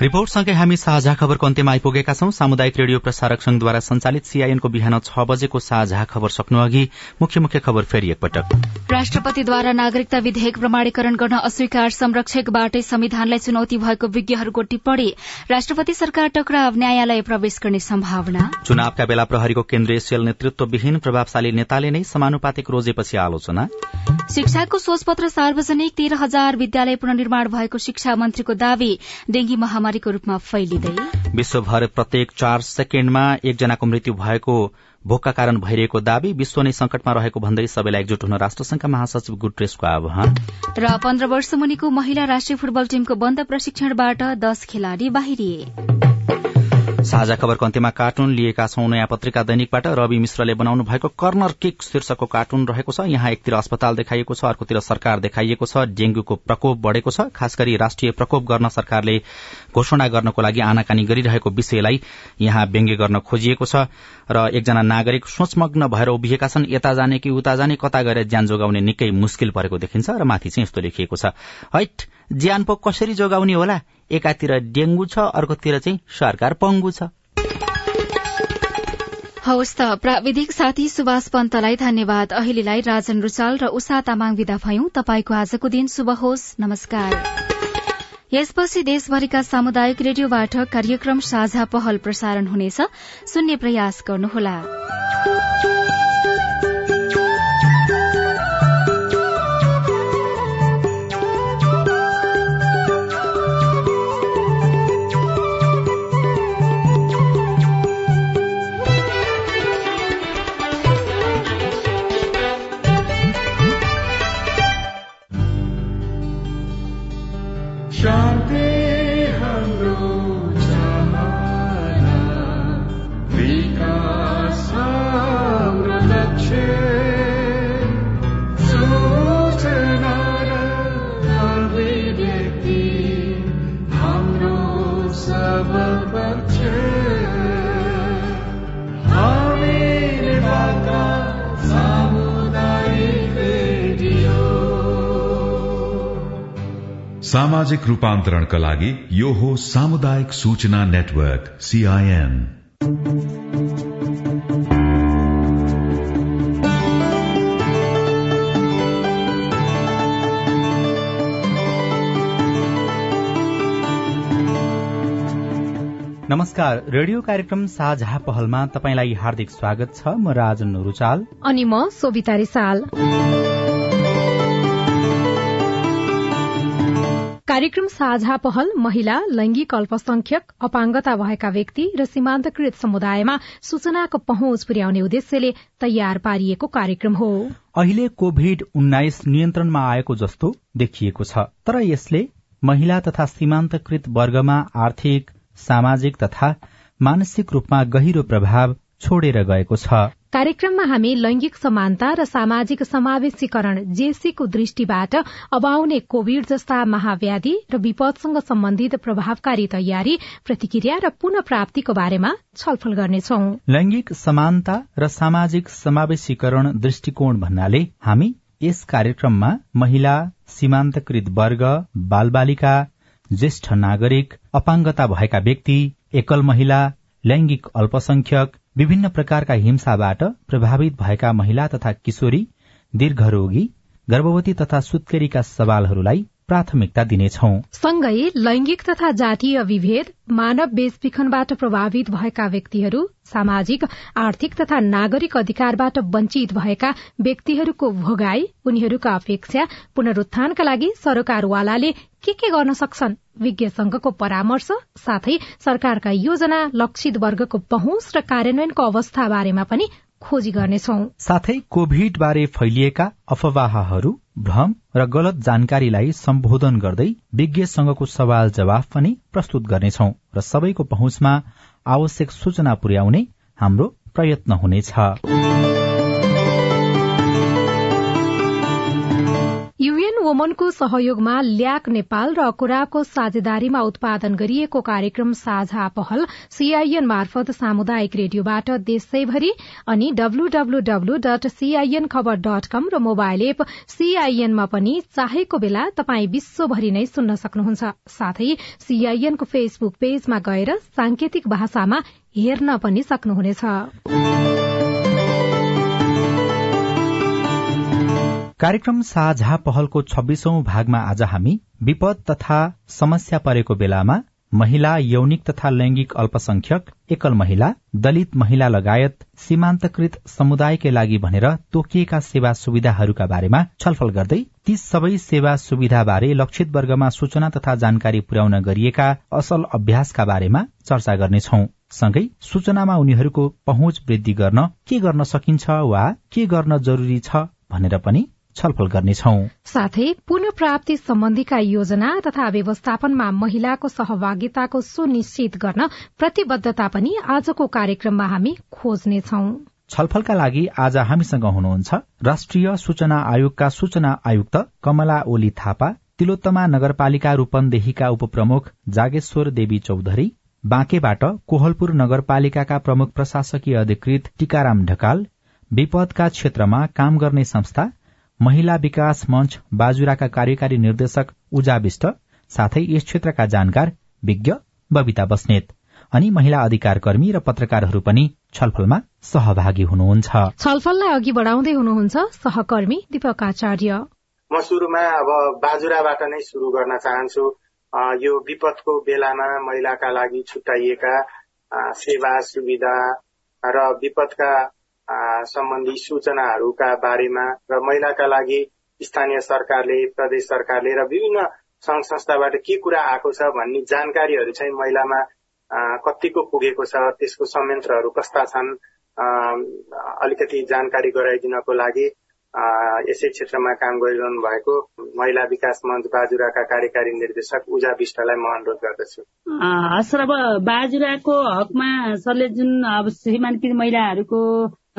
रिपोर्टसँगै हामी साझा खबरको अन्त्यमा आइपुगेका छौं। सामुदायिक रेडियो प्रसारक संघद्वारा संचालित सीआईएनको बिहान छ बजेको साझा खबर सक्नु अघि मुख्य मुख्य खबर फेरि एकपटक। राष्ट्रपतिद्वारा नागरिकता विधेयक प्रमाणीकरण गर्न अस्वीकार संरक्षकबाटै संविधानलाई चुनौती भएको विज्ञहरूको टिप्पणी। राष्ट्रपति सरकार टक्राव न्यायालय प्रवेश गर्ने सम्भावना। चुनावका बेला प्रहरीको केन्द्रीय सेल नेतृत्वविहीन प्रभावशाली नेताले नै समानुपातिक रोजेपछि आलोचना। शिक्षाको सोचपत्र सार्वजनिक तेह्र हजार विद्यालय पुननिर्माण भएको शिक्षा मन्त्रीको दावी। डेंगी महामारीको रूपमा फैलिँदै विश्वभर प्रत्येक चार सेकेण्डमा एकजनाको मृत्यु भएको भोकका कारण भइरहेको दावी विश्व नै संकटमा रहेको भन्दै सबैलाई एकजुट हुन राष्ट्रसंघका महासचिव गुटरेसको आह्वान। र पन्ध्र वर्ष मुनिको महिला राष्ट्रिय फुटबल टीमको बन्द प्रशिक्षणबाट दश खेलाड़ी बाहिरिए। साझा खबरको अन्त्यमा कार्टुन लिएका छौं। नयाँ पत्रिका दैनिकबाट रवि मिश्रले बनाउनु भएको कर्नर किक शीर्षकको कार्टुन रहेको छ। यहाँ एकतिर अस्पताल देखाइएको छ अर्कोतिर सरकार देखाइएको छ। डेंगूको प्रकोप बढ़ेको छ। खास गरी राष्ट्रिय प्रकोप गर्न सरकारले घोषणा गर्नको लागि आनाकानी गरिरहेको विषयलाई यहाँ व्यङ्ग्य गर्न खोजिएको छ। र एकजना नागरिक सोचमग्न भएर उभिएका छन्। यता जाने कि उता जाने कता गएर ज्यान जोगाउने निकै मुस्किल परेको देखिन्छ। र माथि चाहिँ यस्तो लेखिएको छ। ज्यान पो कसरी जोगाउने होला एकातिर डेंगू छ अर्कोतिर चाहिँ सरकार पङ्गु छ। हवस् त प्राविधिक साथी सुभाष पन्तलाई धन्यवाद। अहिलेलाई राजन रुचाल र उषा तामाङ विदा भयौं। तपाईँको आजको दिन शुभ होस्। नमस्कार। यसपछि देशभरिका सामुदायिक रेडियोबाट कार्यक्रम साझा पहल प्रसारण हुनेछ। सुन्ने प्रयास गर्नुहोला। सब रूपांतरण का रेडियो सामाजिक रूपान्तरणका लागि यो हो सामुदायिक सूचना नेटवर्क सीआईएन नमस्कार रेडियो कार्यक्रम साझा पहलमा तपाईँलाई हार्दिक स्वागत छ। म राजन रुचाल अनि म सोभिता रिसाल। कार्यक्रम साझा पहल महिला लैंगिक अल्पसंख्यक अपाङ्गता भएका व्यक्ति र सीमान्तकृत समुदायमा सूचनाको पहुँच पुर्याउने उद्देश्यले तयार पारिएको कार्यक्रम हो। अहिले कोभिड उन्नाइस नियन्त्रणमा आएको जस्तो देखिएको छ तर यसले महिला तथा सीमान्तकृत वर्गमा आर्थिक सामाजिक तथा मानसिक रूपमा गहिरो प्रभाव छोडेर गएको छ। कार्यक्रममा हामी लैंगिक समानता र सामाजिक समावेशीकरण जेसीको दृष्टिबाट अब आउने कोविड जस्ता महाव्याधि र विपदसँग सम्बन्धित प्रभावकारी तयारी प्रतिक्रिया र पुनः प्राप्तिको बारेमा छलफल गर्नेछौ। लैंगिक समानता र सामाजिक समावेशीकरण दृष्टिकोण भन्नाले हामी यस कार्यक्रममा महिला सीमान्तकृत वर्ग बालबालिका ज्येष्ठ नागरिक अपाङ्गता भएका व्यक्ति एकल महिला लैंगिक अल्पसंख्यक विभिन्न प्रकारका हिंसाबाट प्रभावित भएका महिला तथा किशोरी दीर्घरोगी गर्भवती तथा सुत्केरीका सवालहरूलाई प्राथमिकता दिनेछौ। सँगै लैंगिक तथा जातीय विभेद मानव बेचबिखनबाट प्रभावित भएका व्यक्तिहरू सामाजिक आर्थिक तथा नागरिक अधिकारबाट वञ्चित भएका व्यक्तिहरूको भोगाई उनीहरूका अपेक्षा पुनरुत्थानका लागि सरकारवालाले के के गर्न सक्छन्? विज्ञ संघको परामर्श साथै सरकारका योजना लक्षित वर्गको पहुँच र कार्यान्वयनको अवस्था बारेमा पनि खोजी गर्नेछौ। साथै कोभिड बारे फैलिएका अफवाहहरू भ्रम र गलत जानकारीलाई सम्बोधन गर्दै विज्ञ संघको सवाल जवाफ पनि प्रस्तुत गर्नेछौ र सबैको पहुँचमा आवश्यक सूचना पुर्याउने हाम्रो प्रयत्न हुनेछ। वोमनको सहयोगमा ल्याक नेपाल र कुराको साझेदारीमा उत्पादन गरिएको कार्यक्रम साझा पहल सीआईएन मार्फत सामुदायिक रेडियोबाट देशैभरि अनि WWW dot CIN Khabar dot com र मोबाइल एप सीआईएनमा पनि चाहेको बेला तपाई विश्वभरि नै सुन्न सक्नुहुन्छ। साथै सीआईएनको फेसबुक पेजमा गएर सांकेतिक भाषामा हेर्न पनि सक्नुहुनेछ। कार्यक्रम साझा पहलको छब्बीसौं भागमा आज हामी विपद तथा समस्या परेको बेलामा महिला यौनिक तथा लैंगिक अल्पसंख्यक एकल महिला दलित महिला लगायत सीमान्तकृत समुदायकै लागि भनेर तोकिएका सेवा सुविधाहरूका बारेमा छलफल गर्दै ती सबै सेवा सुविधा बारे लक्षित वर्गमा सूचना तथा जानकारी पुर्याउन गरिएका असल अभ्यासका बारेमा चर्चा गर्नेछौ। सँगै सूचनामा उनीहरूको पहुँच वृद्धि गर्न के गर्न सकिन्छ वा के गर्न जरूरी छ भनेर पनि छलफल गर्नेछौ साथै पुनः प्राप्ति सम्बन्धीका योजना तथा व्यवस्थापनमा महिलाको सहभागिताको सुनिश्चित गर्न प्रतिबद्धता पनि आजको कार्यक्रममा हामी खोज्नेछौ छलफलका लागि आज हामीसँग हुनुहुन्छ राष्ट्रिय सूचना आयोगका सूचना आयुक्त कमला ओली थापा तिलोत्तमा नगरपालिका रूपन्देहीका उपप्रमुख जागेश्वर देवी चौधरी बाँकेबाट कोहलपुर नगरपालिकाका प्रमुख प्रशासकीय अधिकृत टीकाराम ढकाल विपदका क्षेत्रमा काम गर्ने संस्था महिला विकास मंच बाजुराका कार्यकारी निर्देशक उजा विष्ट साथै यस क्षेत्रका जानकार विज्ञ बबिता बस्नेत अनि महिला अधिकार कर्मी र पत्रकारहरू पनि छलफलमा सहभागी हुनुहुन्छ। छलफललाई अघि बढाउँदै हुनुहुन्छ सहकर्मी दीपक आचार्य। म सुरुमा अब बाजुराबाट नै शुरू गर्न चाहन्छु। यो विपदको बेलामा महिलाका लागि छुट्याइएका सेवा सुविधा र विपदका सम्बन्धी सूचनाहरूका बारेमा र महिलाका लागि स्थानीय सरकारले प्रदेश सरकारले र विभिन्न संघ संस्थाबाट के कुरा आएको छ भन्ने जानकारीहरू चाहिँ महिलामा कतिको पुगेको छ त्यसको संयन्त्रहरू कस्ता छन् अलिकति जानकारी गराइदिनको लागि यसै क्षेत्रमा काम गरिरहनु भएको महिला विकास मञ्च बाजुराका कार्यकारी निर्देशक उजा विष्टलाई म अनुरोध गर्दछु। हस् अब बाजुराको हकमा सरले जुन अब सीमान्तकृत महिलाहरूको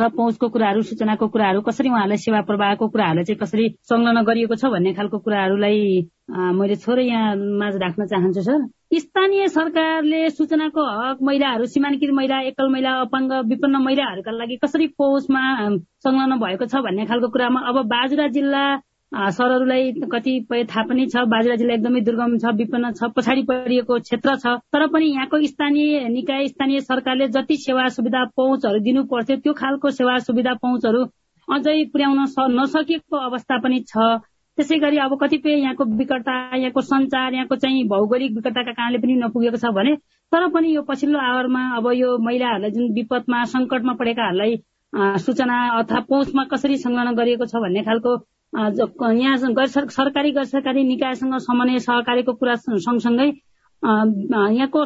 पहुँचको कुराहरू सूचनाको कुराहरू कसरी उहाँलाई सेवा प्रवाहको कुराहरूलाई चाहिँ कसरी संलग्न गरिएको छ भन्ने खालको कुराहरूलाई मैले छोरै यहाँ माझ राख्न चाहन्छु सर। स्थानीय सरकारले सूचनाको हक महिलाहरू सीमान्तकृत महिला एकल महिला अपाङ्ग विपन्न महिलाहरूका लागि कसरी पहुँचमा संलग्न भएको छ भन्ने खालको कुरामा अब बाजुरा जिल्ला सरहरूलाई कतिपय थाहा पनि छ बाजुरा जिल्ला एकदमै दुर्गम छ विपन्न छ पछाडि परिएको क्षेत्र छ। तर पनि यहाँको स्थानीय निकाय स्थानीय सरकारले जति सेवा सुविधा पहुँचहरू दिनु पर्थ्यो त्यो खालको सेवा सुविधा पहुँचहरू अझै पुर्याउन नसकेको अवस्था पनि छ। त्यसै गरी अब कतिपय यहाँको विकटता यहाँको संचार यहाँको चाहिँ भौगोलिक विकटताका कारणले पनि नपुगेको छ भने तर पनि यो पछिल्लो आवरमा अब यो महिलाहरूलाई जुन विपदमा संकटमा परेकाहरूलाई सूचना अथवा पहुँचमा कसरी संलग्न गरिएको छ भन्ने खालको यहाँ गैर सरकारी गैर सरकारी निकायसँग समन्वय सहकारीको कुरा सँगसँगै यहाँको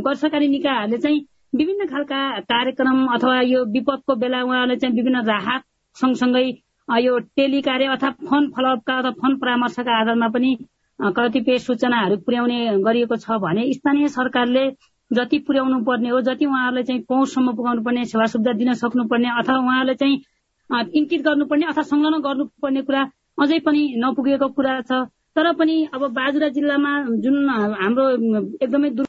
गैर सरकारी निकायहरूले चाहिँ विभिन्न खालका कार्यक्रम अथवा यो विपदको बेला उहाँहरूले चाहिँ विभिन्न राहत सँगसँगै यो टेली कार्य अथवा फोन फलोअपका अथवा फोन परामर्शका आधारमा पनि कतिपय सूचनाहरू पुर्याउने गरिएको छ भने स्थानीय सरकारले जति पुर्याउनु पर्ने हो जति उहाँहरूलाई चाहिँ पहुँचसम्म पुगाउनु पर्ने सेवा सुविधा दिन सक्नुपर्ने अथवा उहाँहरूलाई चाहिँ इङ्कित गर्नुपर्ने अथवा संलग्न गर्नुपर्ने कुरा अझै पनि नपुगेको कुरा छ। तर पनि अब बाजुरा जिल्लामा जुन हाम्रो एकदमै